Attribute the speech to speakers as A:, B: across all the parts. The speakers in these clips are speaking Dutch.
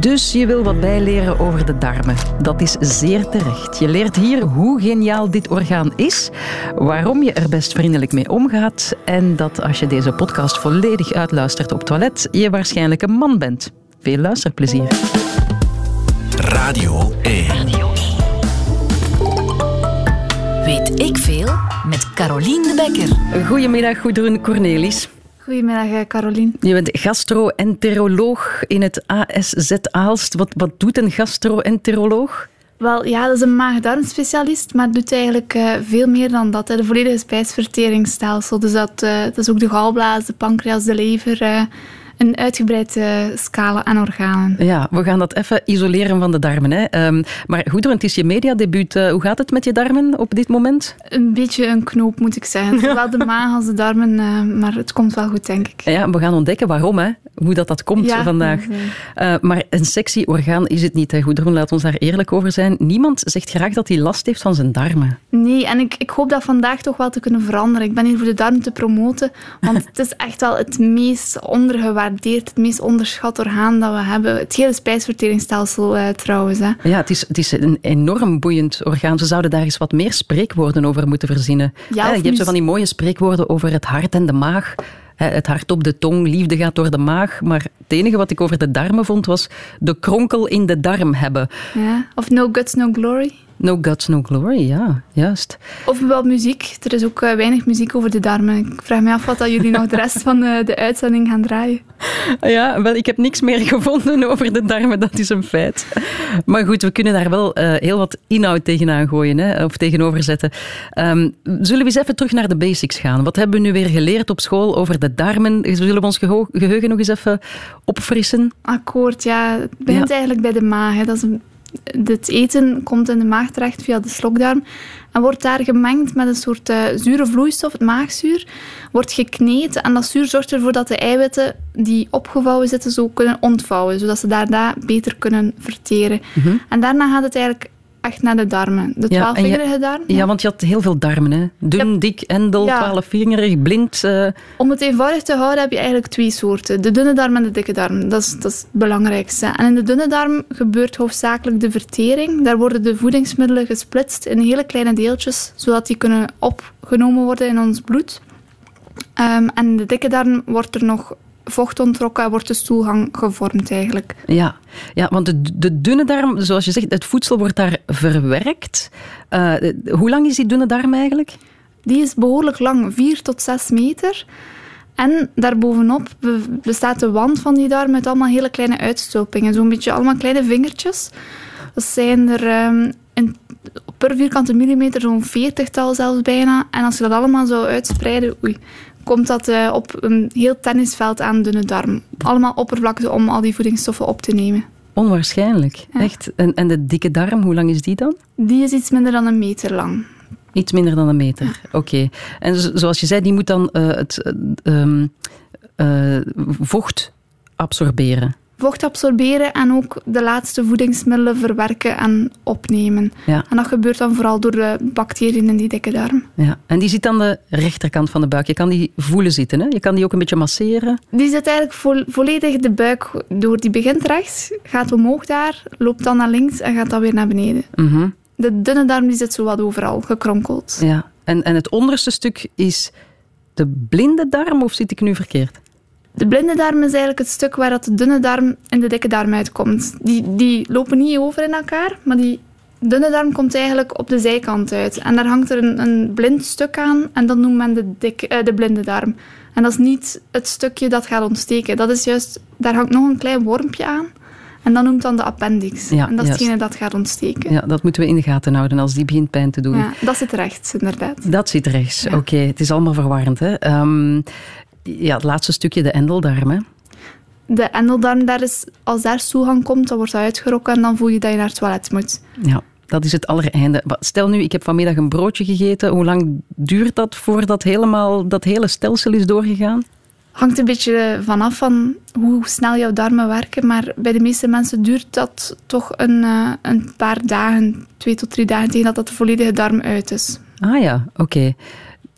A: Dus je wil wat bijleren over de darmen. Dat is zeer terecht. Je leert hier hoe geniaal dit orgaan is, waarom je er best vriendelijk mee omgaat en dat als je deze podcast volledig uitluistert op toilet, je waarschijnlijk een man bent. Veel luisterplezier.
B: Radio 1.
C: Weet ik veel? Met Carolien de Bekker.
A: Goedemiddag, Goedroen Cornelis.
D: Goedemiddag, eh, Carolien.
A: Je bent gastroenteroloog in het ASZ Aalst. Wat, wat doet een gastroenteroloog?
D: Wel, ja, dat is een maag-darmspecialist, maar doet eigenlijk uh, veel meer dan dat. Hè. De volledige spijsverteringsstelsel. Dus dat, uh, dat is ook de galblaas, de pancreas, de lever. Uh, een uitgebreide scala aan organen.
A: Ja, we gaan dat even isoleren van de darmen. Hè. Um, maar goed, het is je mediadebuut. Uh, hoe gaat het met je darmen op dit moment?
D: Een beetje een knoop, moet ik zeggen. Zowel de maag als de darmen, uh, maar het komt wel goed, denk ik.
A: Ja, we gaan ontdekken waarom, hè. hoe dat, dat komt
D: ja,
A: vandaag. Uh, maar een sexy orgaan is het niet, hè. Goedroen, laat ons daar eerlijk over zijn. Niemand zegt graag dat hij last heeft van zijn darmen.
D: Nee, en ik, ik hoop dat vandaag toch wel te kunnen veranderen. Ik ben hier voor de darm te promoten, want het is echt wel het meest het meest onderschat orgaan dat we hebben. Het hele spijsverteringsstelsel uh, trouwens. Hè.
A: Ja, het is, het is een enorm boeiend orgaan. Ze zouden daar eens wat meer spreekwoorden over moeten verzinnen.
D: Ja,
A: je hebt zo van die mooie spreekwoorden over het hart en de maag. Het hart op de tong, liefde gaat door de maag. Maar het enige wat ik over de darmen vond was de kronkel in de darm hebben.
D: Ja, of no guts, no glory.
A: No Guts, No Glory, ja, juist.
D: Of wel muziek. Er is ook uh, weinig muziek over de darmen. Ik vraag me af wat dat jullie nog de rest van uh, de uitzending gaan draaien.
A: Ja, wel, ik heb niks meer gevonden over de darmen, dat is een feit. Maar goed, we kunnen daar wel uh, heel wat inhoud tegenaan gooien, hè, of tegenover zetten. Um, zullen we eens even terug naar de basics gaan? Wat hebben we nu weer geleerd op school over de darmen? Zullen we ons geheugen nog eens even opfrissen?
D: Akkoord, ja. Het begint ja. eigenlijk bij de maag. Hè. Dat is een het eten komt in de maag terecht via de slokdarm en wordt daar gemengd met een soort uh, zure vloeistof, het maagzuur, wordt gekneed en dat zuur zorgt ervoor dat de eiwitten die opgevouwen zitten zo kunnen ontvouwen, zodat ze daarna beter kunnen verteren. Mm -hmm. En daarna gaat het eigenlijk echt naar de darmen. De twaalfvingerige ja, darm.
A: Ja. ja, want je had heel veel darmen. Hè? Dun, ja. dik, endel, twaalfvingerig, blind. Uh...
D: Om het eenvoudig te houden heb je eigenlijk twee soorten. De dunne darm en de dikke darm. Dat is, dat is het belangrijkste. En in de dunne darm gebeurt hoofdzakelijk de vertering. Daar worden de voedingsmiddelen gesplitst in hele kleine deeltjes, zodat die kunnen opgenomen worden in ons bloed. Um, en de dikke darm wordt er nog vocht ontrokken en wordt de stoelgang gevormd eigenlijk.
A: Ja, ja want de, de dunne darm, zoals je zegt, het voedsel wordt daar verwerkt. Uh, hoe lang is die dunne darm eigenlijk?
D: Die is behoorlijk lang, 4 tot 6 meter. En daarbovenop bestaat de wand van die darm met allemaal hele kleine uitstulpingen. Zo'n beetje allemaal kleine vingertjes. Dat zijn er um, in, per vierkante millimeter zo'n veertigtal zelfs bijna. En als je dat allemaal zou uitspreiden, oei, komt dat uh, op een heel tennisveld aan dunne darm. Allemaal oppervlakte om al die voedingsstoffen op te nemen.
A: Onwaarschijnlijk, ja. echt. En, en de dikke darm, hoe lang is die dan?
D: Die is iets minder dan een meter lang.
A: Iets minder dan een meter, ja. oké. Okay. En zoals je zei, die moet dan uh, het uh, uh, vocht absorberen
D: vocht absorberen en ook de laatste voedingsmiddelen verwerken en opnemen.
A: Ja.
D: En dat gebeurt dan vooral door de bacteriën in die dikke darm.
A: Ja. En die zit aan de rechterkant van de buik. Je kan die voelen zitten, hè? je kan die ook een beetje masseren.
D: Die zit eigenlijk vo volledig de buik door. Die begint rechts, gaat omhoog daar, loopt dan naar links en gaat dan weer naar beneden.
A: Mm -hmm.
D: De dunne darm die zit zo wat overal, gekronkeld.
A: Ja. En, en het onderste stuk is de blinde darm, of zit ik nu verkeerd?
D: De blinde darm is eigenlijk het stuk waar dat de dunne darm en de dikke darm uitkomt. Die, die lopen niet over in elkaar, maar die dunne darm komt eigenlijk op de zijkant uit. En daar hangt er een, een blind stuk aan en dat noemt men de, dik, uh, de blinde darm. En dat is niet het stukje dat gaat ontsteken. Dat is juist, daar hangt nog een klein wormpje aan. En dat noemt dan de appendix.
A: Ja,
D: en dat is
A: juist.
D: hetgene dat gaat ontsteken.
A: Ja, dat moeten we in de gaten houden als die begint pijn te doen.
D: Ja, dat zit rechts, inderdaad.
A: Dat zit rechts,
D: Ja.
A: oké. Okay. Het is allemaal verwarrend. Hè? Um, ja, het laatste stukje, de endeldarm. Hè?
D: De endeldarm, daar is, als daar toegang komt, dan wordt dat uitgerokken en dan voel je dat je naar het toilet moet.
A: Ja, dat is het allereinde. Stel nu, ik heb vanmiddag een broodje gegeten. Hoe lang duurt dat voordat helemaal dat hele stelsel is doorgegaan?
D: Hangt een beetje vanaf van hoe snel jouw darmen werken, maar bij de meeste mensen duurt dat toch een, uh, een paar dagen, twee tot drie dagen, tegen dat dat de volledige darm uit is.
A: Ah ja, oké. Okay.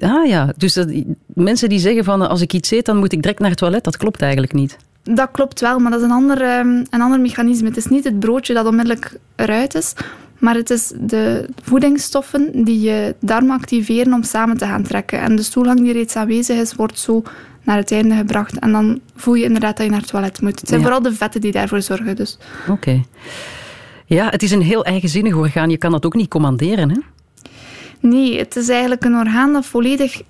A: Ah ja, dus dat, mensen die zeggen van als ik iets eet, dan moet ik direct naar het toilet, dat klopt eigenlijk niet.
D: Dat klopt wel, maar dat is een ander, ehm, een ander mechanisme. Het is niet het broodje dat onmiddellijk eruit is, maar het is de voedingsstoffen die je darmen activeren om samen te gaan trekken. En de stoelgang die reeds aanwezig is, wordt zo naar het einde gebracht. En dan voel je inderdaad dat je naar het toilet moet. Het zijn
A: Ja.
D: vooral de vetten die daarvoor zorgen. Dus.
A: Oké. Ja, het is een heel eigenzinnig orgaan. Je kan dat ook niet commanderen, hè?
D: Nee, het is eigenlijk een orgaan dat volledig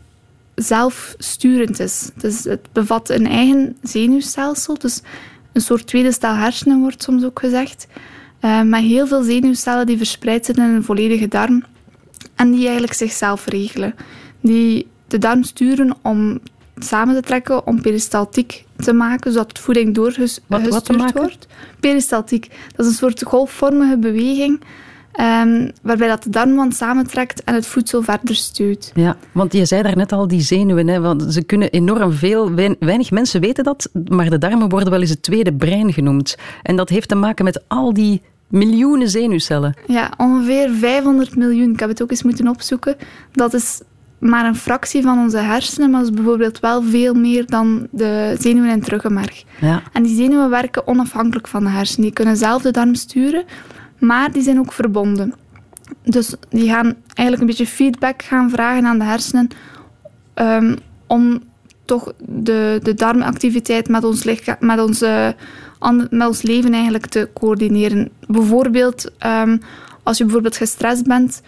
D: zelfsturend is. Dus het bevat een eigen zenuwstelsel, dus een soort tweede stel hersenen wordt soms ook gezegd, eh, met heel veel zenuwcellen die verspreid zijn in een volledige darm en die eigenlijk zichzelf regelen. Die de darm sturen om samen te trekken, om peristaltiek te maken, zodat voeding doorgestuurd wordt. Peristaltiek, dat is een soort golfvormige beweging Ehm, waarbij dat de darmwand samentrekt en het voedsel verder stuwt.
A: Ja, want je zei daarnet al, die zenuwen, hè, want ze kunnen enorm veel... wein- Weinig mensen weten dat, maar de darmen worden wel eens het tweede brein genoemd. En dat heeft te maken met al die miljoenen zenuwcellen.
D: Ja, ongeveer 500 miljoen. Ik heb het ook eens moeten opzoeken. Dat is maar een fractie van onze hersenen, maar dat is bijvoorbeeld wel veel meer dan de zenuwen in het ruggenmerg.
A: Ja,
D: En die zenuwen werken onafhankelijk van de hersenen. Die kunnen zelf de darm sturen, maar die zijn ook verbonden. Dus die gaan eigenlijk een beetje feedback gaan vragen aan de hersenen ehm, om toch de, de darmactiviteit met ons, licha- met, an- met ons leven eigenlijk te coördineren. Bijvoorbeeld, ehm, als je bijvoorbeeld gestrest bent,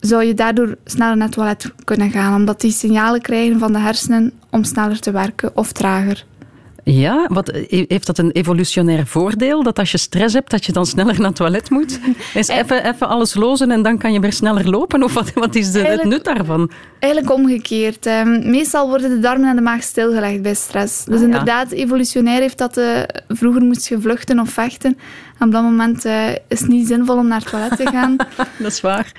D: zou je daardoor sneller naar het toilet kunnen gaan, omdat die signalen krijgen van de hersenen om sneller te werken of trager.
A: Ja wat, eh, heeft dat een evolutionair voordeel? Dat als je stress hebt, dat je dan sneller naar het toilet moet? Is even, even alles lozen en dan kan je weer sneller lopen? Of wat, wat is de, het nut daarvan?
D: Eigenlijk omgekeerd. Ehm, meestal worden de darmen en de maag stilgelegd bij stress. Dus
A: Ah, ja.
D: inderdaad, evolutionair heeft dat... eh, vroeger moest je vluchten of vechten. En op dat moment eh, is het niet zinvol om naar het toilet te gaan.
A: Dat is waar.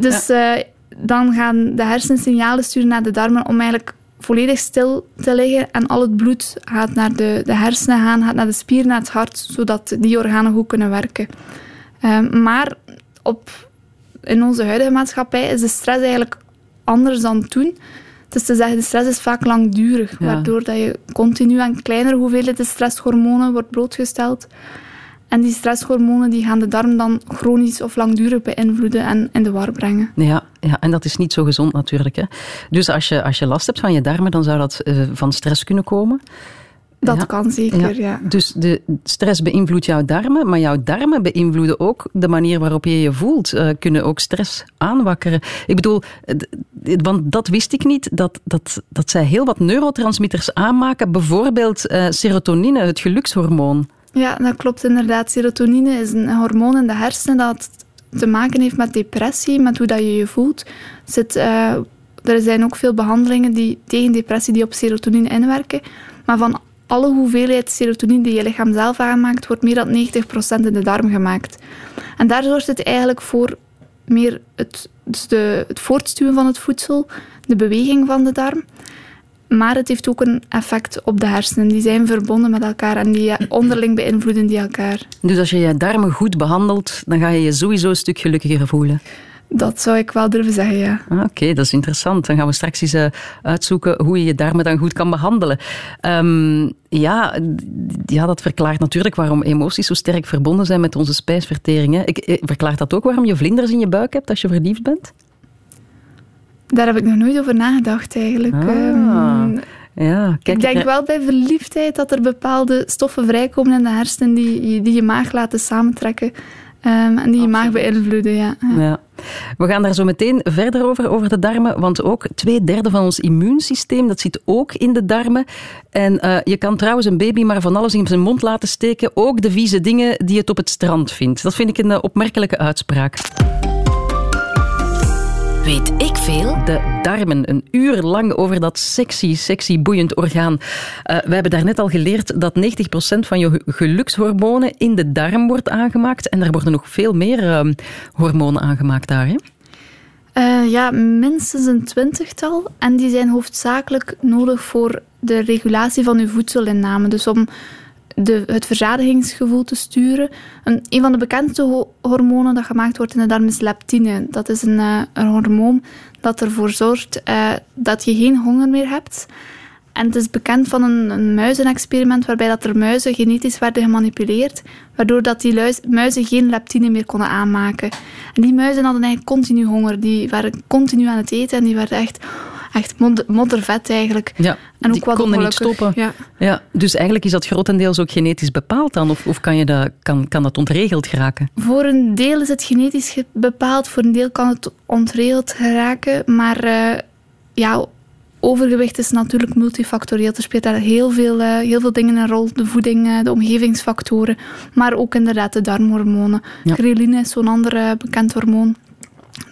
D: dus eh, dan gaan de hersenen signalen sturen naar de darmen om eigenlijk volledig stil te liggen. En al het bloed gaat naar de, de hersenen gaan, gaat naar de spier, naar het hart, zodat die organen goed kunnen werken. Ehm, maar op, in onze huidige maatschappij is de stress eigenlijk anders dan toen. Het is te zeggen, de stress is vaak langdurig,
A: Ja.
D: waardoor dat je continu aan kleinere hoeveelheden stresshormonen wordt blootgesteld. En die stresshormonen die gaan de darm dan chronisch of langdurig beïnvloeden en in de war brengen.
A: Ja, ja, en dat is niet zo gezond natuurlijk. Hè. Dus als je, als je last hebt van je darmen, dan zou dat eh, van stress kunnen komen.
D: Dat
A: Ja.
D: kan zeker, ja.
A: Dus de stress beïnvloedt jouw darmen, maar jouw darmen beïnvloeden ook de manier waarop je je voelt. Eh, kunnen ook stress aanwakkeren. Ik bedoel, want dat wist ik niet, dat, dat, dat zij heel wat neurotransmitters aanmaken. Bijvoorbeeld eh, serotonine, het gelukshormoon.
D: Ja, dat klopt inderdaad. Serotonine is een hormoon in de hersenen dat te maken heeft met depressie, met hoe dat je je voelt. Zit, eh, er zijn ook veel behandelingen die tegen depressie die op serotonine inwerken. Maar van alle hoeveelheid serotonine die je lichaam zelf aanmaakt, wordt meer dan 90% in de darm gemaakt. En daar zorgt het eigenlijk voor meer het, dus de, het voortstuwen van het voedsel, de beweging van de darm. Maar het heeft ook een effect op de hersenen. Die zijn verbonden met elkaar en die eh, onderling beïnvloeden die elkaar.
A: Dus als je je darmen goed behandelt, dan ga je je sowieso een stuk gelukkiger voelen.
D: Dat zou ik wel durven zeggen, ja.
A: Ah, Oké, dat is interessant. Dan gaan we straks eens eh, uitzoeken hoe je je darmen dan goed kan behandelen. Ehm, ja, ja, dat verklaart natuurlijk waarom emoties zo sterk verbonden zijn met onze spijsvertering. Hè. Ik, eh, verklaart dat ook waarom je vlinders in je buik hebt als je verliefd bent?
D: Daar heb ik nog nooit over nagedacht, eigenlijk.
A: Ah,
D: Ehm,
A: Ja, kijk,
D: ik denk
A: eh,
D: wel bij verliefdheid dat er bepaalde stoffen vrijkomen in de hersenen die, die je maag laten samentrekken. ehm, en die je maag beïnvloeden, ja. ja.
A: Ja. We gaan daar zo meteen verder over, over de darmen, want ook twee derde van ons immuunsysteem, dat zit ook in de darmen. En eh, je kan trouwens een baby maar van alles in zijn mond laten steken, ook de vieze dingen die het op het strand vindt. Dat vind ik een eh, opmerkelijke uitspraak.
C: Weet ik veel?
A: De darmen, een uur lang over dat sexy, sexy, boeiend orgaan. Eh, we hebben daarnet al geleerd dat 90% van je gelukshormonen in de darm wordt aangemaakt. En er worden nog veel meer eh, hormonen aangemaakt daar. Hè?
D: Eh, ja, minstens een twintigtal. En die zijn hoofdzakelijk nodig voor de regulatie van uw voedselinname. Dus om de, het verzadigingsgevoel te sturen. Een, van de bekendste ho- hormonen dat gemaakt wordt in de darm is leptine. Dat is een, eh, een hormoon dat ervoor zorgt eh, dat je geen honger meer hebt. En het is bekend van een, een muizenexperiment waarbij dat er muizen genetisch werden gemanipuleerd, waardoor dat die muizen geen leptine meer konden aanmaken. En die muizen hadden eigenlijk continu honger. Die waren continu aan het eten en die werden echt, echt mod- moddervet eigenlijk.
A: Ja,
D: En
A: die
D: ook wat
A: konden niet stoppen.
D: Ja.
A: Ja, dus eigenlijk is dat grotendeels ook genetisch bepaald dan? Of, of kan, je dat, kan, kan dat ontregeld geraken?
D: Voor een deel is het genetisch ge- bepaald, voor een deel kan het ontregeld geraken. Maar eh, ja, overgewicht is natuurlijk multifactorieel. Er speelt daar heel veel, eh, heel veel dingen een rol. De voeding, eh, de omgevingsfactoren, maar ook inderdaad de darmhormonen.
A: Ja.
D: Ghreline is zo'n ander bekend hormoon.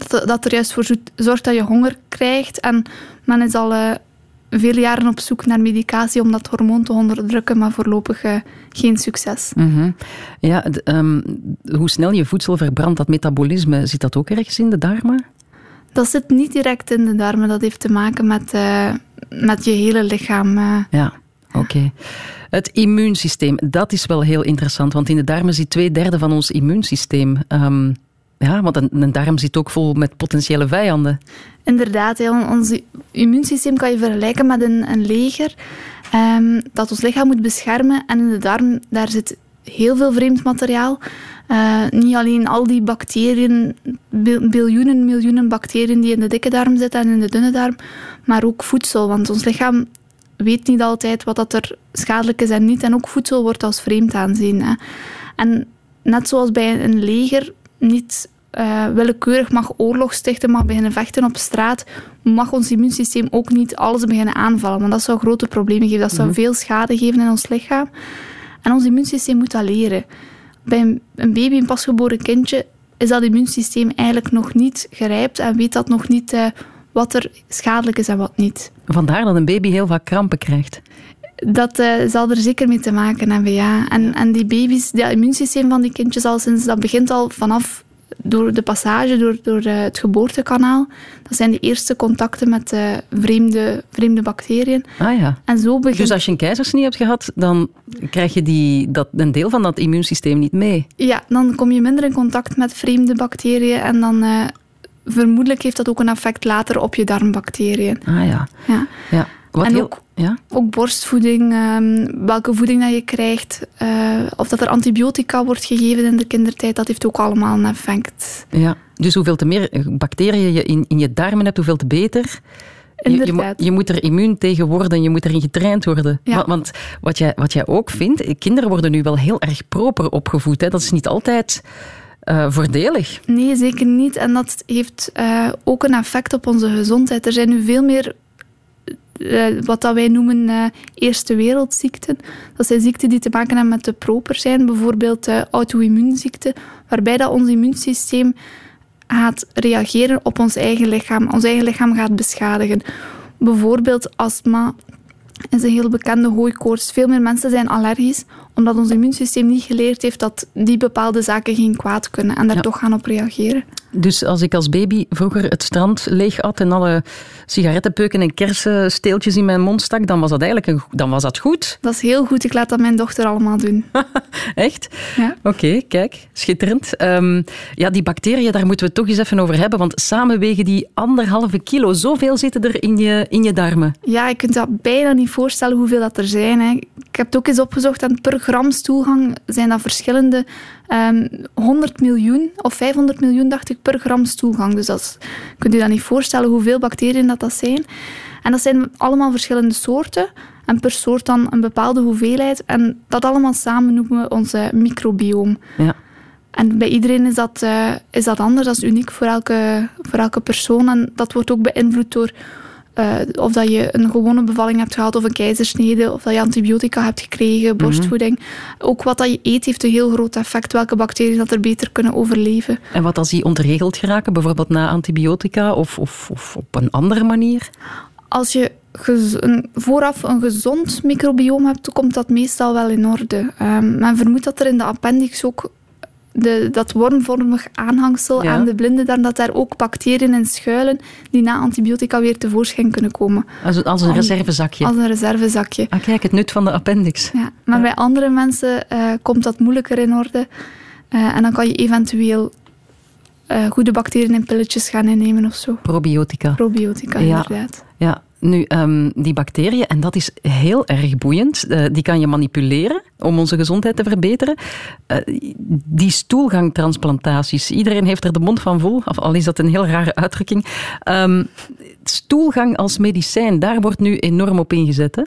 D: Dat, er juist voor zo- zorgt dat je honger krijgt. En men is al eh, vele jaren op zoek naar medicatie om dat hormoon te onderdrukken, maar voorlopig eh, geen succes.
A: Mhm. Ja, ehm, hoe snel je voedsel verbrandt, dat metabolisme, zit dat ook ergens in de darmen?
D: Dat zit niet direct in de darmen. Dat heeft te maken met, eh, met je hele lichaam.
A: Ja, oké. Het immuunsysteem, dat is wel heel interessant, want in de darmen zit twee derde van ons immuunsysteem. Ehm, ja, want een, darm zit ook vol met potentiële vijanden.
D: Inderdaad, ons immuunsysteem kan je vergelijken met een, een leger ehm, dat ons lichaam moet beschermen. En in de darm, daar zit heel veel vreemd materiaal. Eh, niet alleen al die bacteriën, bil- biljoenen, miljoenen bacteriën die in de dikke darm zitten en in de dunne darm, maar ook voedsel. Want ons lichaam weet niet altijd wat dat er schadelijk is en niet. En ook voedsel wordt als vreemd aanzien. En net zoals bij een leger niet eh, willekeurig mag oorlog stichten, mag beginnen vechten op straat, mag ons immuunsysteem ook niet alles beginnen aanvallen. Want dat zou grote problemen geven. Dat zou veel schade geven in ons lichaam. En ons immuunsysteem moet dat leren. Bij een, een baby, een pasgeboren kindje, is dat immuunsysteem eigenlijk nog niet gerijpt en weet dat nog niet eh, wat er schadelijk is en wat niet.
A: Vandaar dat een baby heel vaak krampen krijgt.
D: Dat eh, zal er zeker mee te maken hebben, ja. En, en die baby's, dat immuunsysteem van die kindjes al sinds, dat begint al vanaf door de passage, door, door eh, het geboortekanaal. Dat zijn de eerste contacten met eh, vreemde, vreemde bacteriën.
A: Ah ja.
D: En zo begint...
A: Dus als je een keizersnee hebt gehad, dan krijg je die, dat, een deel van dat immuunsysteem niet mee.
D: Ja, dan kom je minder in contact met vreemde bacteriën en dan... vermoedelijk heeft dat ook een effect later op je darmbacteriën.
A: Ah ja.
D: Ja.
A: ja. Wat
D: En
A: heel,
D: ook-
A: ja?
D: Ook borstvoeding, ehm, welke voeding dat je krijgt, eh, of dat er antibiotica wordt gegeven in de kindertijd, dat heeft ook allemaal een effect.
A: Ja. Dus hoeveel te meer bacteriën je in, in je darmen hebt, hoeveel te beter. Je, je, je moet er immuun tegen worden, je moet erin getraind worden.
D: Ja.
A: Wa- Want wat jij, wat jij ook vindt, kinderen worden nu wel heel erg proper opgevoed. Hè? Dat is niet altijd eh, voordelig.
D: Nee, zeker niet. En dat heeft eh, ook een effect op onze gezondheid. Er zijn nu veel meer eh, wat dat wij noemen eh, eerste wereldziekten. Dat zijn ziekten die te maken hebben met de proper zijn. Bijvoorbeeld eh, auto-immuunziekten, waarbij dat ons immuunsysteem gaat reageren op ons eigen lichaam. Ons eigen lichaam gaat beschadigen. Bijvoorbeeld astma is een heel bekende hooikoorts. Veel meer mensen zijn allergisch, omdat ons immuunsysteem niet geleerd heeft dat die bepaalde zaken geen kwaad kunnen en daar
A: Ja.
D: toch gaan op reageren.
A: Dus als ik als baby vroeger het strand leeg at en alle sigarettenpeuken en kersensteeltjes in mijn mond stak, dan was dat eigenlijk een, dan was dat goed.
D: Dat is heel goed. Ik laat dat mijn dochter allemaal doen.
A: Echt?
D: Ja.
A: Oké, kijk, schitterend. Ehm, ja, die bacteriën, daar moeten we het toch eens even over hebben, want samen wegen die anderhalve kilo. Zoveel zitten er in je, in je darmen.
D: Ja, je kunt dat bijna niet voorstellen hoeveel dat er zijn. Hè. Ik heb het ook eens opgezocht en per gram stoelgang zijn dat verschillende ehm 100 miljoen of 500 miljoen, dacht ik, per gram stoelgang. Dus dat kunt u dat niet voorstellen hoeveel bacteriën dat, dat zijn. En dat zijn allemaal verschillende soorten. En per soort dan een bepaalde hoeveelheid. En dat allemaal samen noemen we ons eh, microbioom.
A: Ja.
D: En bij iedereen is dat, eh, is dat anders, dat is uniek voor elke, voor elke persoon. En dat wordt ook beïnvloed door eh, of dat je een gewone bevalling hebt gehad of een keizersnede, of dat je antibiotica hebt gekregen, borstvoeding. Ook wat dat je eet heeft een heel groot effect, welke bacteriën dat er beter kunnen overleven.
A: En wat als die ontregeld geraken, bijvoorbeeld na antibiotica of, of, of op een andere manier?
D: Als je een, vooraf een gezond microbioom hebt, komt dat meestal wel in orde. Ehm, men vermoedt dat er in de appendix ook de, dat wormvormig aanhangsel
A: Ja.
D: aan de blinde darm, dat daar ook bacteriën in schuilen die na antibiotica weer tevoorschijn kunnen komen.
A: Als, als een
D: Om-
A: reservezakje.
D: Als een reservezakje.
A: Ah, kijk, het nut van de appendix.
D: Ja. Maar bij andere mensen eh, komt dat moeilijker in orde. Eh, en dan kan je eventueel eh, goede bacteriën in pilletjes gaan innemen of zo.
A: Probiotica.
D: Probiotica,
A: Ja.
D: inderdaad.
A: Ja, Nu, um, die bacteriën, en dat is heel erg boeiend, uh, die kan je manipuleren om onze gezondheid te verbeteren. Uh, die stoelgangtransplantaties, iedereen heeft er de mond van vol, al is dat een heel rare uitdrukking. Um, stoelgang als medicijn, daar wordt nu enorm op ingezet. Hè?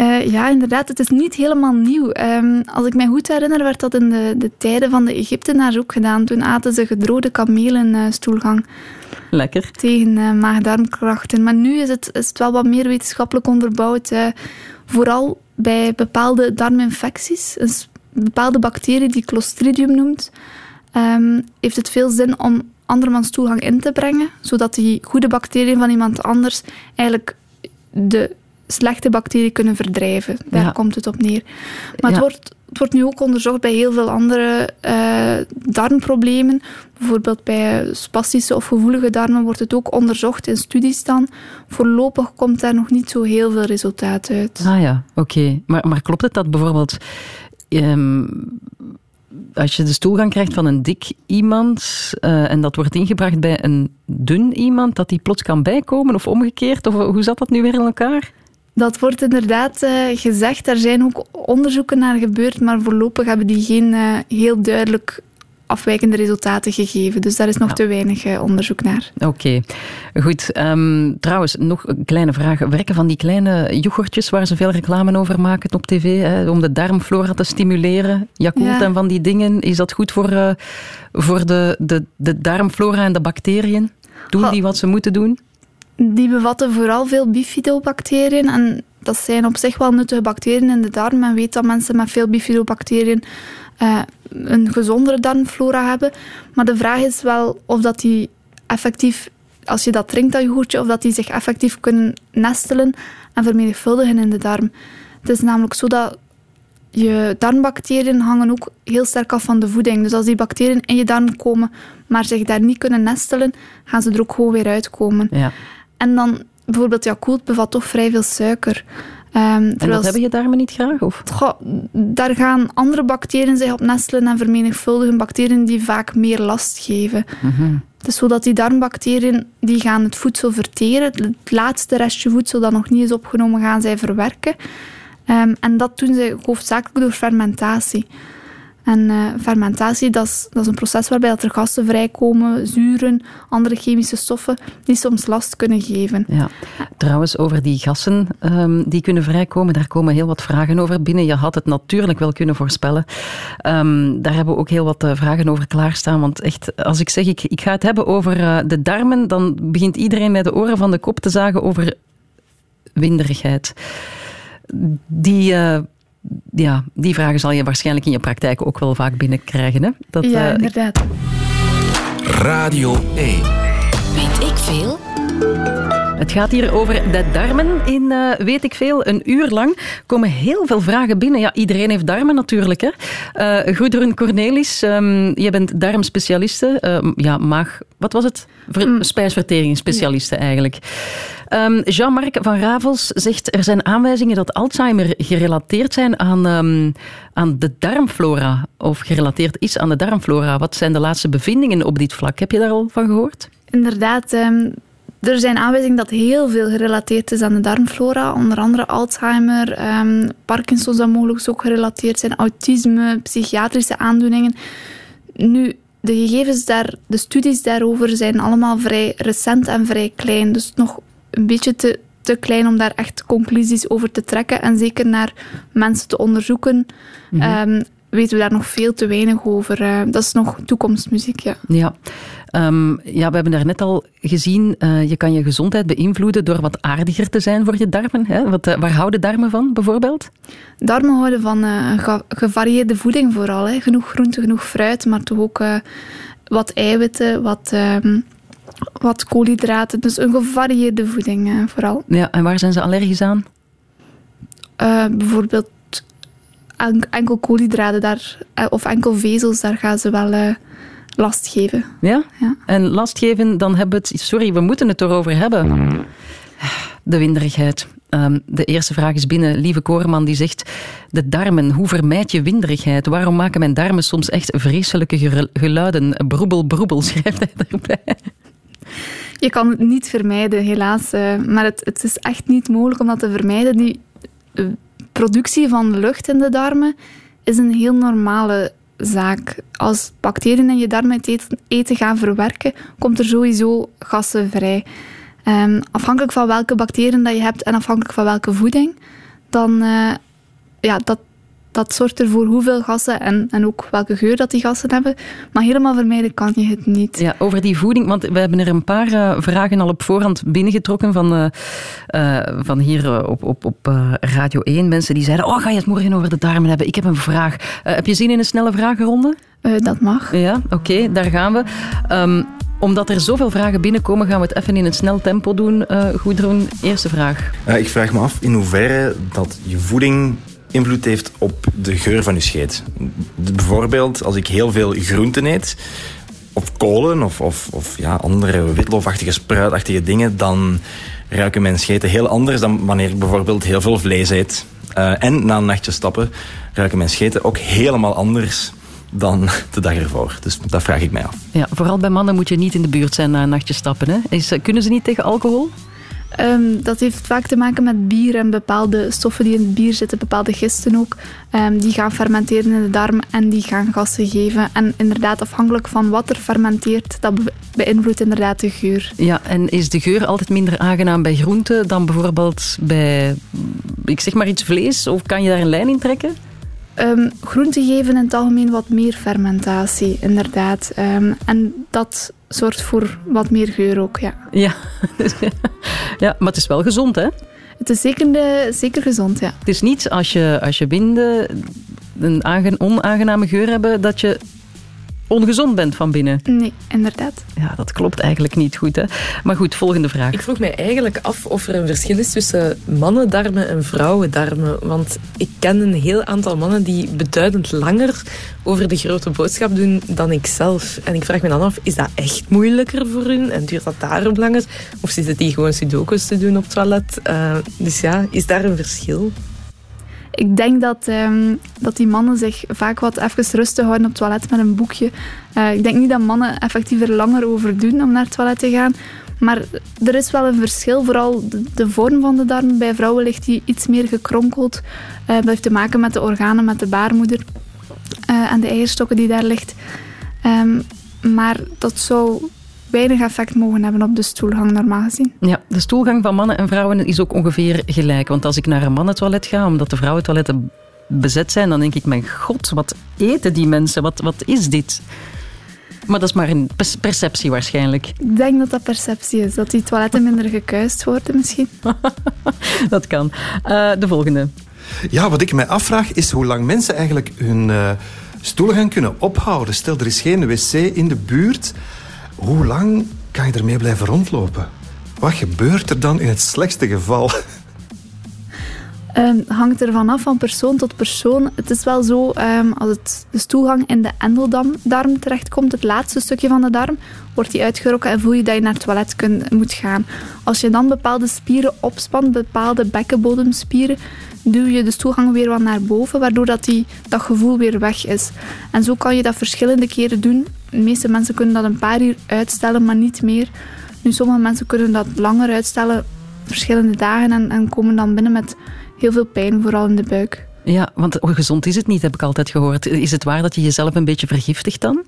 D: Uh, ja, inderdaad. Het is niet helemaal nieuw. Um, als ik mij goed herinner, werd dat in de, de tijden van de Egyptenaars ook gedaan. Toen aten ze gedroogde kamelen uh, stoelgang.
A: Lekker.
D: Tegen uh, maag-darmkrachten. Maar nu is het, is het wel wat meer wetenschappelijk onderbouwd. vooral bij bepaalde darminfecties. Een bepaalde bacterie die Clostridium noemt. Um, heeft het veel zin om andermans stoelgang in te brengen. Zodat die goede bacteriën van iemand anders eigenlijk de slechte bacteriën kunnen verdrijven. Daar ja. komt het op neer. Maar ja. het, wordt, het wordt nu ook onderzocht bij heel veel andere uh, darmproblemen. Bijvoorbeeld bij spastische of gevoelige darmen wordt het ook onderzocht in studies dan. Voorlopig komt daar nog niet zo heel veel resultaat uit.
A: Ah ja, oké. Okay. Maar, maar klopt het dat bijvoorbeeld... Um, als je de stoelgang krijgt van een dik iemand uh, en dat wordt ingebracht bij een dun iemand, dat die plots kan bijkomen of omgekeerd? Of hoe zat dat nu weer in elkaar?
D: Dat wordt inderdaad uh, gezegd. Er zijn ook onderzoeken naar gebeurd, maar voorlopig hebben die geen uh, heel duidelijk afwijkende resultaten gegeven. Dus daar is nog ja. te weinig uh, onderzoek naar.
A: Oké, okay. goed. Um, trouwens, nog een kleine vraag. Werken van die kleine yoghurtjes waar ze veel reclame over maken op tv, hè, om de darmflora te stimuleren, Yakult ja. en van die dingen, is dat goed voor, voor de, de, de darmflora en de bacteriën? Doen die wat ze moeten doen?
D: Die bevatten vooral veel bifidobacteriën en dat zijn op zich wel nuttige bacteriën in de darm. Men weet dat mensen met veel bifidobacteriën uh, een gezondere darmflora hebben. Maar de vraag is wel of dat die effectief, als je dat drinkt, dat yoghurtje, of dat die zich effectief kunnen nestelen en vermenigvuldigen in de darm. Het is namelijk zo dat je darmbacteriën hangen ook heel sterk af van de voeding. Dus als die bacteriën in je darm komen, maar zich daar niet kunnen nestelen, gaan ze er ook gewoon weer uitkomen.
A: Ja.
D: En dan bijvoorbeeld Yakult bevat toch vrij veel suiker.
A: Um, en dat hebben je darmen niet graag? Of?
D: Goh, daar gaan andere bacteriën zich op nestelen en vermenigvuldigen. Bacteriën die vaak meer last geven.
A: Mm -hmm.
D: Het is zo dat die darmbacteriën die gaan het voedsel verteren. Het laatste restje voedsel dat nog niet is opgenomen, gaan zij verwerken. Um, en dat doen ze hoofdzakelijk door fermentatie. En uh, fermentatie, dat is, dat is een proces waarbij dat er gassen vrijkomen, zuren, andere chemische stoffen, die soms last kunnen geven.
A: Ja. Trouwens, over die gassen um, die kunnen vrijkomen, daar komen heel wat vragen over binnen. Je had het natuurlijk wel kunnen voorspellen. Um, daar hebben we ook heel wat uh, vragen over klaarstaan. Want echt, als ik zeg, ik, ik ga het hebben over uh, de darmen, dan begint iedereen met de oren van de kop te zagen over winderigheid. Die ja, die vragen zal je waarschijnlijk in je praktijk ook wel vaak binnenkrijgen. Hè?
D: Dat, ja, uh, inderdaad.
C: Radio 1. Weet ik veel?
A: Het gaat hier over de darmen in uh, Weet ik Veel. Een uur lang komen heel veel vragen binnen. Ja, iedereen heeft darmen natuurlijk. Hè. Uh, Cornelis, um, je bent darmspecialiste. Uh, ja, maag... Wat was het? Ver, mm. Spijsverteringsspecialiste eigenlijk. Um, Jean-Marc van Ravels zegt er zijn aanwijzingen dat Alzheimer gerelateerd zijn aan, um, aan de darmflora. Of gerelateerd is aan de darmflora. Wat zijn de laatste bevindingen op dit vlak? Heb je daar al van gehoord?
D: Inderdaad, er zijn aanwijzingen dat heel veel gerelateerd is aan de darmflora. Onder andere Alzheimer, um, Parkinson zou mogelijk ook gerelateerd zijn, autisme, psychiatrische aandoeningen. Nu, de gegevens daar, de studies daarover zijn allemaal vrij recent en vrij klein. Dus nog een beetje te, te klein om daar echt conclusies over te trekken. En zeker naar mensen te onderzoeken. Mm -hmm. um, weten we daar nog veel te weinig over. Uh, dat is nog toekomstmuziek, ja.
A: Ja. Um, ja, we hebben daarnet al gezien, uh, je kan je gezondheid beïnvloeden door wat aardiger te zijn voor je darmen. Hè? Wat, uh, waar houden darmen van, bijvoorbeeld?
D: Darmen houden van uh, gevarieerde voeding vooral. Hè? Genoeg groente, genoeg fruit, maar toch ook wat eiwitten, wat, um, wat koolhydraten. Dus een gevarieerde voeding vooral.
A: Ja, en waar zijn ze allergisch aan?
D: bijvoorbeeld enkel koolhydraten daar, of enkel vezels, daar gaan ze wel last geven.
A: Ja?
D: ja?
A: En last geven, dan hebben we het... Sorry, we moeten het erover hebben. De winderigheid. Um, de eerste vraag is binnen. Lieve Koreman die zegt... De darmen, hoe vermijd je winderigheid? Waarom maken mijn darmen soms echt vreselijke geluiden? Broebel, broebel, schrijft hij erbij.
D: Je kan het niet vermijden, helaas. eh, maar het, het is echt niet mogelijk om dat te vermijden. Die eh, productie van lucht in de darmen is een heel normale zaak. Als bacteriën in je darmen het eten, eten gaan verwerken, komt er sowieso gassen vrij. Ehm, afhankelijk van welke bacteriën dat je hebt en afhankelijk van welke voeding, dan uh, ja, dat, dat zorgt ervoor hoeveel gassen en, en ook welke geur dat die gassen hebben. Maar helemaal vermijden kan je het niet.
A: Ja, over die voeding, want we hebben er een paar uh, vragen al op voorhand binnengetrokken van, uh, van hier op, op, op Radio 1. Mensen die zeiden, oh, ga je het morgen over de darmen hebben? Ik heb een vraag. heb je zin in een snelle vragenronde?
D: dat mag.
A: Ja, oké, okay, daar gaan we. Um, omdat er zoveel vragen binnenkomen, gaan we het even in een snel tempo doen. Uh, Goedroen, eerste vraag.
B: Uh, ik vraag me af in hoeverre dat je voeding invloed heeft op de geur van je scheet. Bijvoorbeeld als ik heel veel groenten eet, of kolen, of, of, of ja, andere witloofachtige, spruitachtige dingen, dan ruiken mijn scheten heel anders dan wanneer ik bijvoorbeeld heel veel vlees eet. Uh, en na een nachtje stappen ruiken mijn scheten ook helemaal anders dan de dag ervoor. Dus dat vraag ik mij af.
A: Ja, vooral bij mannen moet je niet in de buurt zijn na een nachtje stappen. Hè? Is, kunnen ze niet tegen alcohol?
D: Um, dat heeft vaak te maken met bier en bepaalde stoffen die in het bier zitten, bepaalde gisten ook. Um, die gaan fermenteren in de darm en die gaan gassen geven. En inderdaad, afhankelijk van wat er fermenteert, dat be beïnvloedt inderdaad de geur.
A: Ja, en is de geur altijd minder aangenaam bij groenten dan bijvoorbeeld bij, ik zeg maar iets vlees? Of kan je daar een lijn in trekken?
D: Um, groenten geven in het algemeen wat meer fermentatie, inderdaad. Um, en dat zorgt voor wat meer geur ook, ja.
A: Ja, ja maar het is wel gezond, hè?
D: Het is zeker, de, zeker gezond, ja.
A: Het is niet als je, als je binden een onaangename geur hebben, dat je ongezond bent van binnen.
D: Nee, inderdaad.
A: Ja, dat klopt eigenlijk niet goed. Hè? Maar goed, volgende vraag.
E: Ik vroeg mij eigenlijk af of er een verschil is tussen mannendarmen en vrouwendarmen. Want ik ken een heel aantal mannen die beduidend langer over de grote boodschap doen dan ik zelf. En ik vraag me dan af, is dat echt moeilijker voor hun? En duurt dat daarom langer? Of zitten die gewoon sudokus te doen op het toilet? Uh, dus ja, is daar een verschil?
D: Ik denk dat, um, dat die mannen zich vaak wat even rustig houden op het toilet met een boekje. Uh, ik denk niet dat mannen effectief er langer over doen om naar het toilet te gaan. Maar er is wel een verschil, vooral de, vorm van de darm. Bij vrouwen ligt die iets meer gekronkeld. Uh, dat heeft te maken met de organen, met de baarmoeder uh, en de eierstokken die daar ligt. Um, maar dat zou weinig effect mogen hebben op de stoelgang, normaal gezien.
A: Ja, de stoelgang van mannen en vrouwen is ook ongeveer gelijk. Want als ik naar een mannentoilet ga, omdat de vrouwentoiletten bezet zijn, dan denk ik, mijn god, wat eten die mensen? Wat, wat is dit? Maar dat is maar een perceptie waarschijnlijk.
D: Ik denk dat dat perceptie is. Dat die toiletten minder gekuist worden misschien.
A: dat kan. Uh, de volgende.
F: Ja, wat ik mij afvraag is hoe lang mensen eigenlijk hun uh, stoelgang kunnen ophouden. Stel, er is geen wc in de buurt. Hoe lang kan je ermee blijven rondlopen? Wat gebeurt er dan in het slechtste geval?
D: Um, hangt er vanaf van persoon tot persoon. Het is wel zo, um, als het, de stoelgang in de endeldarm terechtkomt, het laatste stukje van de darm, wordt die uitgerokken en voel je dat je naar het toilet kun, moet gaan. Als je dan bepaalde spieren opspant, bepaalde bekkenbodemspieren, duw je de stoelgang weer wat naar boven, waardoor dat, die, dat gevoel weer weg is. En zo kan je dat verschillende keren doen. De meeste mensen kunnen dat een paar uur uitstellen, maar niet meer. Nu, sommige mensen kunnen dat langer uitstellen, verschillende dagen, en, en komen dan binnen met heel veel pijn, vooral in de buik.
A: Ja, want gezond is het niet, heb ik altijd gehoord. Is het waar dat je jezelf een beetje vergiftigt dan?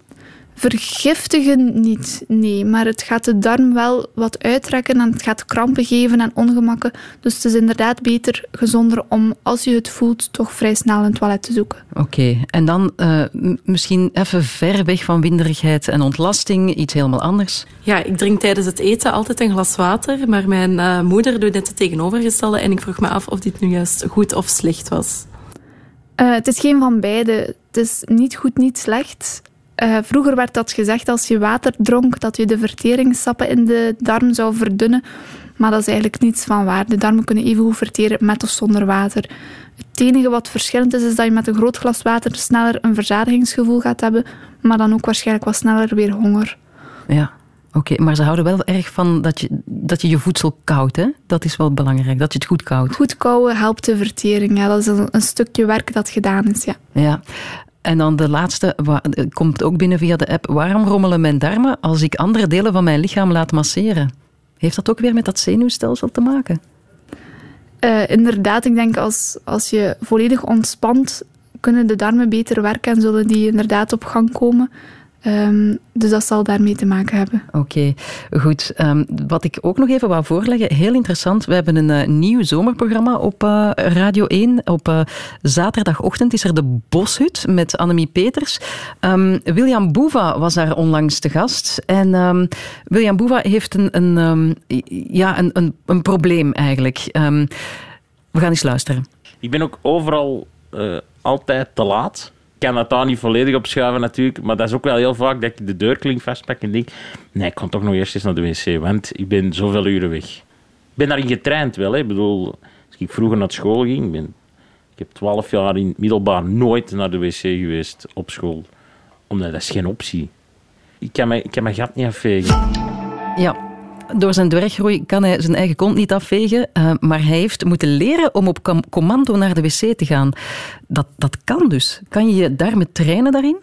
D: Vergiftigen niet, nee. Maar het gaat de darm wel wat uittrekken en het gaat krampen geven en ongemakken. Dus het is inderdaad beter, gezonder om, als je het voelt, toch vrij snel een toilet te zoeken.
A: Oké, okay. en dan uh, misschien even ver weg van winderigheid en ontlasting, iets helemaal anders?
E: Ja, ik drink tijdens het eten altijd een glas water, maar mijn uh, moeder doet net het tegenovergestelde en ik vroeg me af of dit nu juist goed of slecht was.
D: Uh, het is geen van beide. Het is niet goed, niet slecht. Uh, vroeger werd dat gezegd als je water dronk, dat je de verteringssappen in de darm zou verdunnen. Maar dat is eigenlijk niets van waar. De darmen kunnen even goed verteren met of zonder water. Het enige wat verschillend is, is dat je met een groot glas water sneller een verzadigingsgevoel gaat hebben, maar dan ook waarschijnlijk wat sneller weer honger.
A: Ja, oké. Okay, maar ze houden wel erg van dat je, dat je je voedsel koudt, hè? Dat is wel belangrijk, dat je het goed koudt.
D: Goed kouwen helpt de vertering, ja. Dat is een, een stukje werk dat gedaan is, ja.
A: Ja. En dan de laatste, eh, komt ook binnen via de app. Waarom rommelen mijn darmen als ik andere delen van mijn lichaam laat masseren? Heeft dat ook weer met dat zenuwstelsel te maken?
D: Eh, inderdaad, ik denk als, als je volledig ontspant, kunnen de darmen beter werken en zullen die inderdaad op gang komen. Ehm, dus dat zal daarmee te maken hebben.
A: Oké, goed. Ehm, wat ik ook nog even wou voorleggen, heel interessant. We hebben een eh, nieuw zomerprogramma op eh, Radio 1. Op eh, zaterdagochtend is er de Boshut met Annemie Peters. Ehm, William Boeva was daar onlangs te gast. En ehm, William Boeva heeft een, een, ehm, ja, een, een, een probleem eigenlijk. Ehm, we gaan eens luisteren.
G: Ik ben ook overal eh, altijd te laat. Kan dat daar niet volledig op schuiven natuurlijk, maar dat is ook wel heel vaak dat ik de deurklink vastpak en denk, nee, ik kan toch nog eerst eens naar de wc, want ik ben zoveel uren weg. Ik ben daarin getraind wel, hè. Ik bedoel, als ik vroeger naar school ging, ik, ben, ik heb twaalf jaar in het middelbaar nooit naar de wc geweest op school, omdat dat is geen optie. Ik kan mijn, ik kan mijn gat niet afvegen.
A: Ja, door zijn dwerggroei kan hij zijn eigen kont niet afvegen, eh, maar hij heeft moeten leren om op com- commando naar de wc te gaan. Dat, dat kan dus. Kan je je darmen trainen daarin?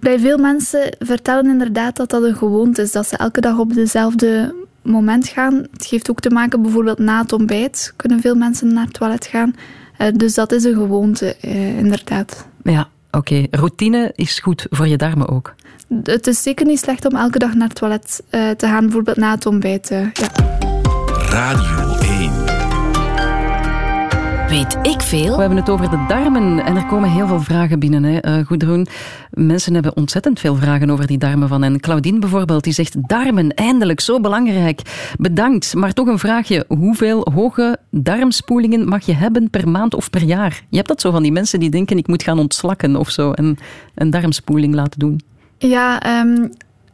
D: Bij veel mensen vertellen inderdaad dat dat een gewoonte is, dat ze elke dag op dezelfde moment gaan. Het heeft ook te maken bijvoorbeeld na het ontbijt kunnen veel mensen naar het toilet gaan. Eh, dus dat is een gewoonte, eh, inderdaad.
A: Ja, oké. Routine is goed voor je darmen ook.
D: Het is zeker niet slecht om elke dag naar het toilet eh, te gaan, bijvoorbeeld na het ontbijt. eh, ja.
H: Radio 1.
C: Weet ik
A: We
C: veel?
A: hebben het over de darmen en er komen heel veel vragen binnen. Hè. Eh, Goedroen, mensen hebben ontzettend veel vragen over die darmen van hen. Claudine bijvoorbeeld, die zegt darmen, eindelijk, zo belangrijk. Bedankt, maar toch een vraagje. Hoeveel hoge darmspoelingen mag je hebben per maand of per jaar? Je hebt dat zo van die mensen die denken ik moet gaan ontslakken of zo en een darmspoeling laten doen.
D: Ja, ehm,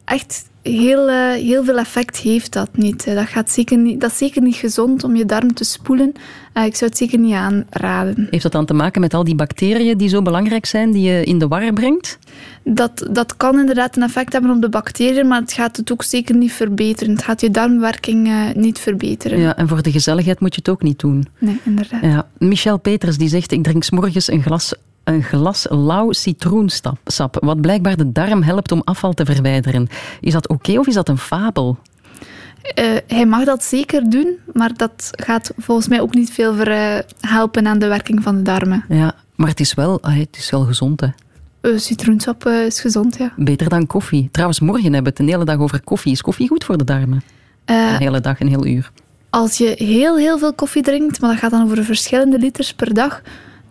D: echt heel, eh, heel veel effect heeft dat niet. Dat, gaat zeker niet. dat is zeker niet gezond om je darm te spoelen. Eh, ik zou het zeker niet aanraden.
A: Heeft dat dan te maken met al die bacteriën die zo belangrijk zijn, die je in de war brengt?
D: Dat, dat kan inderdaad een effect hebben op de bacteriën, maar het gaat het ook zeker niet verbeteren. Het gaat je darmwerking eh, niet verbeteren.
A: Ja, en voor de gezelligheid moet je het ook niet doen.
D: Nee, inderdaad.
A: Ja. Michel Peters die zegt, ik drink 's morgens een glas, een glas lauw citroensap, sap, wat blijkbaar de darm helpt om afval te verwijderen. Is dat oké of is dat een fabel?
D: Eh, hij mag dat zeker doen, maar dat gaat volgens mij ook niet veel ver, eh, helpen aan de werking van de darmen.
A: Ja, maar het is wel, ah, het is wel gezond, hè.
D: Citroensap is gezond, ja.
A: Beter dan koffie. Trouwens, morgen hebben we het een hele dag over koffie. Is koffie goed voor de darmen? Een hele dag, een heel uur.
D: Als je heel, heel veel koffie drinkt, maar dat gaat dan over verschillende liters per dag,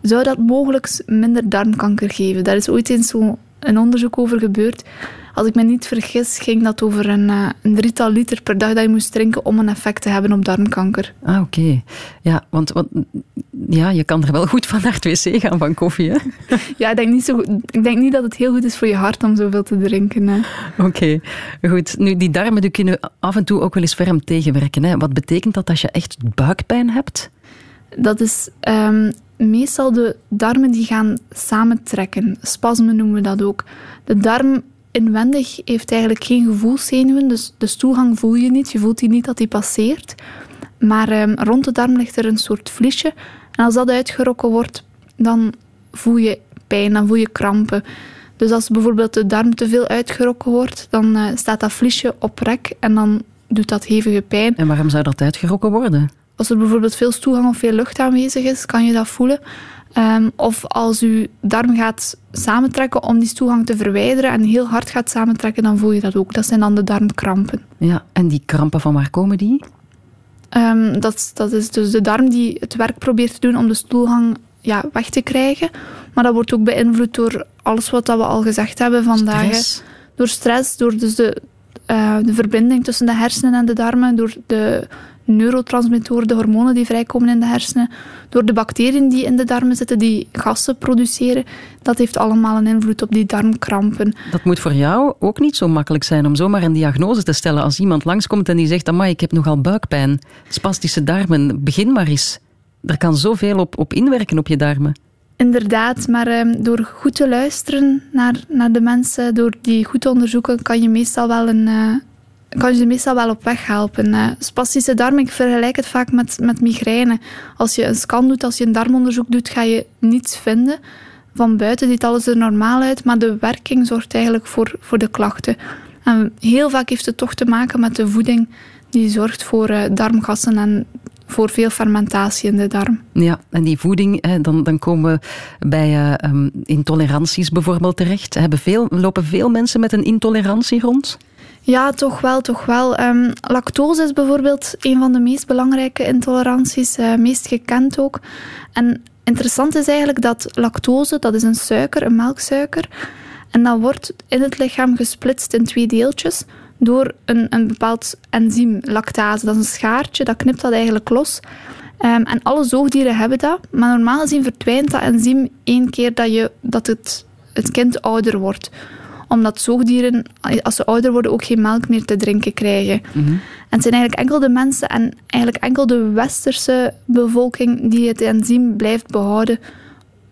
D: zou dat mogelijk minder darmkanker geven. Daar is ooit eens zo een onderzoek over gebeurd. Als ik me niet vergis, ging dat over een, eh, een drietal liter per dag dat je moest drinken om een effect te hebben op darmkanker.
A: Ah, oké. Ja, want, want ja, je kan er wel goed van naar het wc gaan van koffie, hè?
D: Ja, ik denk niet, zo, goed- ik denk niet dat het heel goed is voor je hart om zoveel te drinken.
A: Oké, goed. Nu, die darmen die kunnen af en toe ook wel eens ferm tegenwerken. Hè? Wat betekent dat als je echt buikpijn hebt?
D: Dat is ehm, meestal de darmen die gaan samentrekken. Spasmen noemen we dat ook. De darm inwendig heeft eigenlijk geen gevoelszenuwen, dus de stoelgang voel je niet. Je voelt die niet dat die passeert. Maar ehm, rond de darm ligt er een soort vliesje. En als dat uitgerokken wordt, dan voel je pijn, dan voel je krampen. Dus als bijvoorbeeld de darm te veel uitgerokken wordt, dan eh, staat dat vliesje op rek en dan doet dat hevige pijn.
A: En waarom zou dat uitgerokken worden?
D: Als er bijvoorbeeld veel stoelgang of veel lucht aanwezig is, kan je dat voelen. Ehm, of als je darm gaat samentrekken om die stoelgang te verwijderen en heel hard gaat samentrekken, dan voel je dat ook. Dat zijn dan de darmkrampen.
A: Ja, en die krampen, van waar komen die?
D: Ehm, dat, is- dat is dus de darm die het werk probeert te doen om de stoelgang ja, weg te krijgen. Maar dat wordt ook beïnvloed door alles wat dat we al gezegd hebben vandaag.
A: Stress.
D: Door stress, door dus de, eh, de verbinding tussen de hersenen en de darmen, door de neurotransmittoren, de hormonen die vrijkomen in de hersenen, door de bacteriën die in de darmen zitten, die gassen produceren. Dat heeft allemaal een invloed op die darmkrampen.
A: Dat moet voor jou ook niet zo makkelijk zijn om zomaar een diagnose te stellen. Als iemand langskomt en die zegt, amai, ik heb nogal buikpijn, spastische darmen, begin maar eens. Er kan zoveel op, op inwerken op je darmen.
D: Inderdaad, maar ehm, door goed te luisteren naar, naar de mensen, door die goed te onderzoeken, kan je meestal wel een, eh, kan je meestal wel op weg helpen. Eh, spastische darm, ik vergelijk het vaak met, met migraine. Als je een scan doet, als je een darmonderzoek doet, ga je niets vinden. van buiten ziet alles er normaal uit, maar de werking zorgt eigenlijk voor, voor de klachten. En heel vaak heeft het toch te maken met de voeding die zorgt voor uh, darmgassen en voor veel fermentatie in de darm.
A: Ja, en die voeding, dan, dan komen we bij uh, um, intoleranties bijvoorbeeld terecht. Hebben veel, lopen veel mensen met een intolerantie rond?
D: Ja, toch wel, toch wel. Um, lactose is bijvoorbeeld een van de meest belangrijke intoleranties, uh, meest gekend ook. En interessant is eigenlijk dat lactose, dat is een suiker, een melksuiker, en dat wordt in het lichaam gesplitst in twee deeltjes door een, een bepaald enzym, lactase. Dat is een schaartje, dat knipt dat eigenlijk los. Um, en alle zoogdieren hebben dat, maar normaal gezien verdwijnt dat enzym één keer dat, je, dat het, het kind ouder wordt omdat zoogdieren, als ze ouder worden, ook geen melk meer te drinken krijgen. Mm -hmm. En het zijn eigenlijk enkel de mensen en eigenlijk enkel de westerse bevolking die het enzym blijft behouden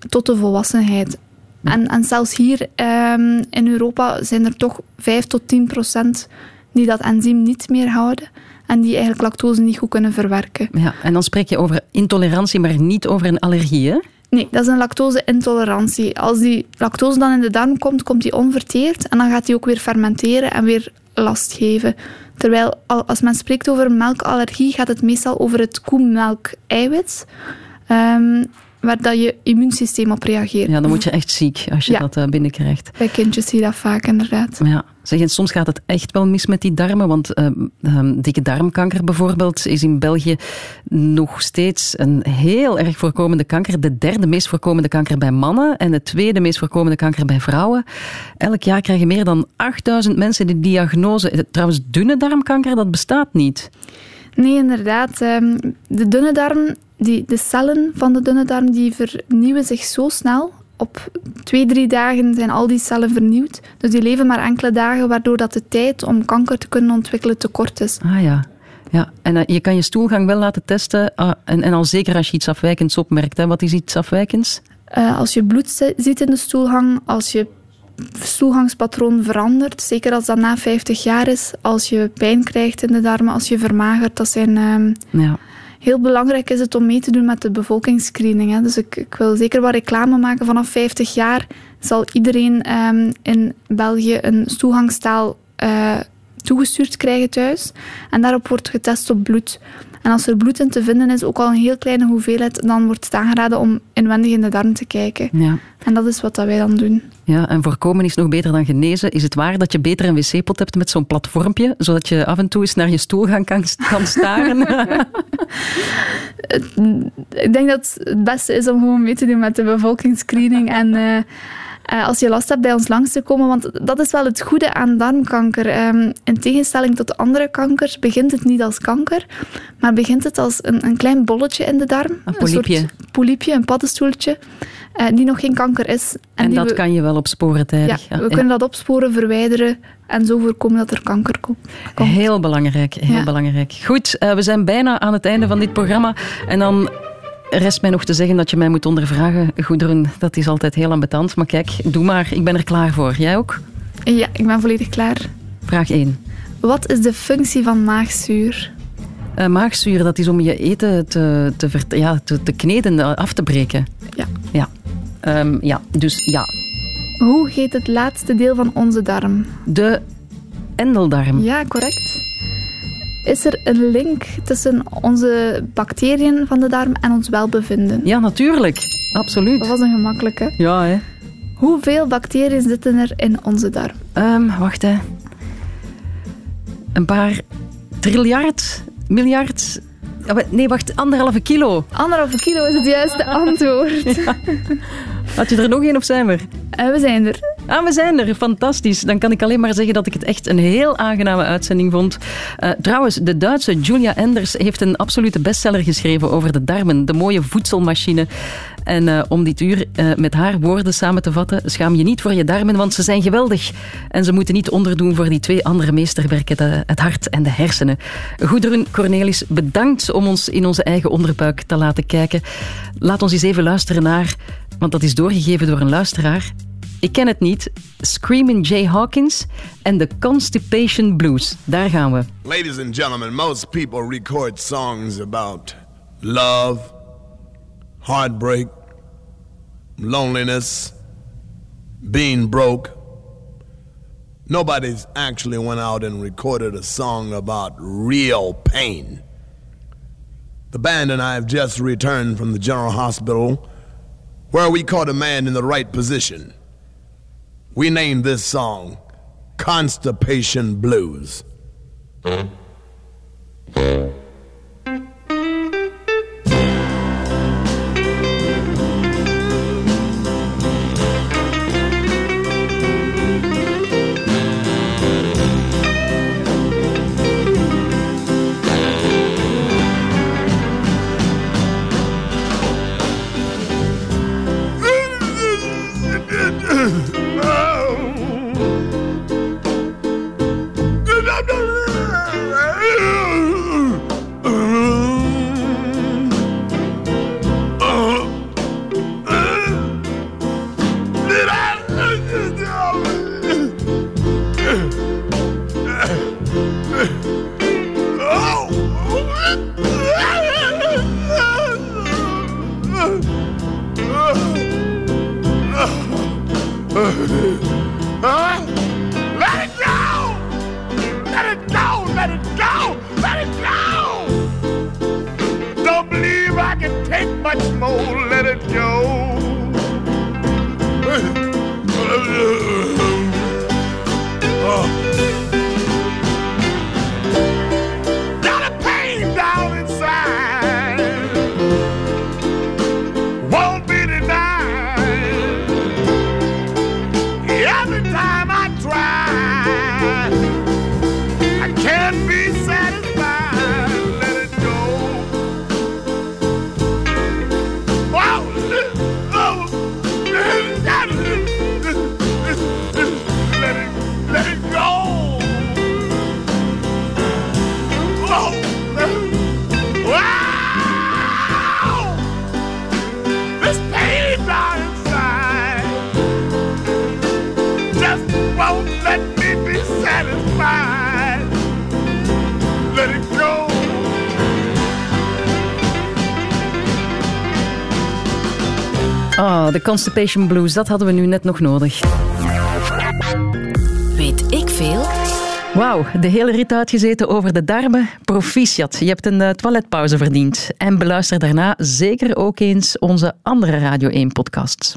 D: tot de volwassenheid. En, en zelfs hier um, in Europa zijn er toch 5 tot 10 procent die dat enzym niet meer houden en die eigenlijk lactose niet goed kunnen verwerken.
A: Ja, en dan spreek je over intolerantie, maar niet over een allergie, hè?
D: Nee, dat is een lactose-intolerantie. Als die lactose dan in de darm komt, komt die onverteerd en dan gaat die ook weer fermenteren en weer last geven. Terwijl als men spreekt over melkallergie, gaat het meestal over het koemelk-eiwit. Um, waar dat je immuunsysteem op reageert.
A: Ja, dan word je echt ziek als je ja. dat uh, binnenkrijgt.
D: Bij kindjes zie je dat vaak, inderdaad.
A: Ja. En soms gaat het echt wel mis met die darmen, want uh, um, dikke darmkanker bijvoorbeeld is in België nog steeds een heel erg voorkomende kanker. De derde meest voorkomende kanker bij mannen en de tweede meest voorkomende kanker bij vrouwen. Elk jaar krijgen meer dan 8000 mensen de diagnose. Trouwens, dunne darmkanker, dat bestaat niet.
D: Nee, inderdaad. Um, de dunne darm die, de cellen van de dunne darm die vernieuwen zich zo snel. Op twee, drie dagen zijn al die cellen vernieuwd. Dus die leven maar enkele dagen, waardoor dat de tijd om kanker te kunnen ontwikkelen te kort is.
A: Ah ja. Ja, en uh, je kan je stoelgang wel laten testen. Uh, en, en al zeker als je iets afwijkends opmerkt. Hè. Wat is iets afwijkends?
D: Uh, als je bloed ziet in de stoelgang, als je stoelgangspatroon verandert, zeker als dat na 50 jaar is, als je pijn krijgt in de darmen, als je vermagert, dat zijn ehm,
A: ja
D: heel belangrijk is het om mee te doen met de bevolkingsscreening. Hè. Dus ik, ik, wil zeker wat reclame maken. Vanaf 50 jaar zal iedereen um, in België een toegangstaal uh, toegestuurd krijgen thuis. En daarop wordt getest op bloed. En als er bloed in te vinden is, ook al een heel kleine hoeveelheid, dan wordt het aangeraden om inwendig in de darm te kijken.
A: Ja.
D: En dat is wat dat wij dan doen.
A: Ja, en voorkomen is nog beter dan genezen. Is het waar dat je beter een wc-pot hebt met zo'n platformpje, zodat je af en toe eens naar je stoelgang kan, kan staren?
D: Ik denk dat het beste is om gewoon mee te doen met de bevolkingsscreening en... Uh, uh, als je last hebt bij ons langs te komen. Want dat is wel het goede aan darmkanker. Um, in tegenstelling tot andere kankers begint het niet als kanker, maar begint het als een, een klein bolletje in de darm.
A: Een polypje.
D: Een soort polypje, een paddenstoeltje, uh, die nog geen kanker is.
A: En,
D: en
A: dat
D: we,
A: kan je wel opsporen tijdig.
D: Ja, we kunnen dat opsporen, verwijderen en zo voorkomen dat er kanker komt.
A: Heel belangrijk, heel ja. belangrijk. Goed, uh, we zijn bijna aan het einde van dit programma. En dan rest mij nog te zeggen dat je mij moet ondervragen. Goederen, dat is altijd heel ambetant. Maar kijk, doe maar. Ik ben er klaar voor. Jij ook?
D: Ja, ik ben volledig klaar.
A: Vraag 1.
D: Wat is de functie van maagzuur?
A: Uh, maagzuur, dat is om je eten te, te, ja, te, te kneden, af te breken.
D: Ja.
A: Ja. Um, ja, dus ja.
D: Hoe heet het laatste deel van onze darm?
A: De endeldarm.
D: Ja, correct. Is er een link tussen onze bacteriën van de darm en ons welbevinden?
A: Ja, natuurlijk. Absoluut.
D: Dat was een gemakkelijke.
A: Ja, hè.
D: Hoeveel bacteriën zitten er in onze darm?
A: Um, wacht, hè. Een paar triljard, miljard... Nee, wacht, anderhalve kilo.
D: Anderhalve kilo is het juiste antwoord.
A: Ja. Had je er nog één of zijn we er?
D: Uh, we zijn er.
A: Ah, we zijn er. Fantastisch. Dan kan ik alleen maar zeggen dat ik het echt een heel aangename uitzending vond. Uh, trouwens, de Duitse Julia Enders heeft een absolute bestseller geschreven over de darmen, de mooie voedselmachine. En uh, om dit uur uh, met haar woorden samen te vatten, schaam je niet voor je darmen, want ze zijn geweldig. En ze moeten niet onderdoen voor die twee andere meesterwerken, de, het hart en de hersenen. Goederen Cornelis, bedankt om ons in onze eigen onderbuik te laten kijken. Laat ons eens even luisteren naar, want dat is doorgegeven door een luisteraar. Ik ken het niet. Screaming Jay Hawkins en The Constipation Blues. Daar gaan we.
I: Ladies and gentlemen, most people record songs about love, heartbreak,
J: loneliness, being broke. Nobody's actually went out and recorded a song about real pain. The band and I have just returned from the General Hospital where we caught a man in the right position. We named this song Constipation Blues.
I: Hmm? Constipation Blues, dat hadden we nu net nog nodig.
C: Weet ik veel?
I: Wauw, de hele rit uitgezeten over de darmen. Proficiat, je hebt een eh, toiletpauze verdiend. En beluister daarna zeker ook eens onze andere Radio 1-podcasts.